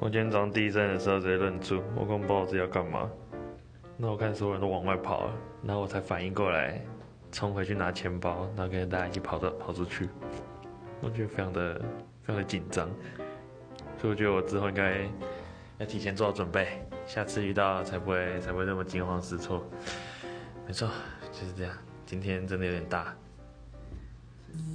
我今天早上第一站的时候直接愣住，我根本不知道自己要干嘛。那我看所有人都往外跑了，然后我才反应过来，冲回去拿钱包，然后跟着大家一起跑到跑出去。我觉得非常的非常的紧张，所以我觉得我之后应该要提前做好准备，下次遇到才不会才会那么惊慌失措。没错，就是这样。今天真的有点大。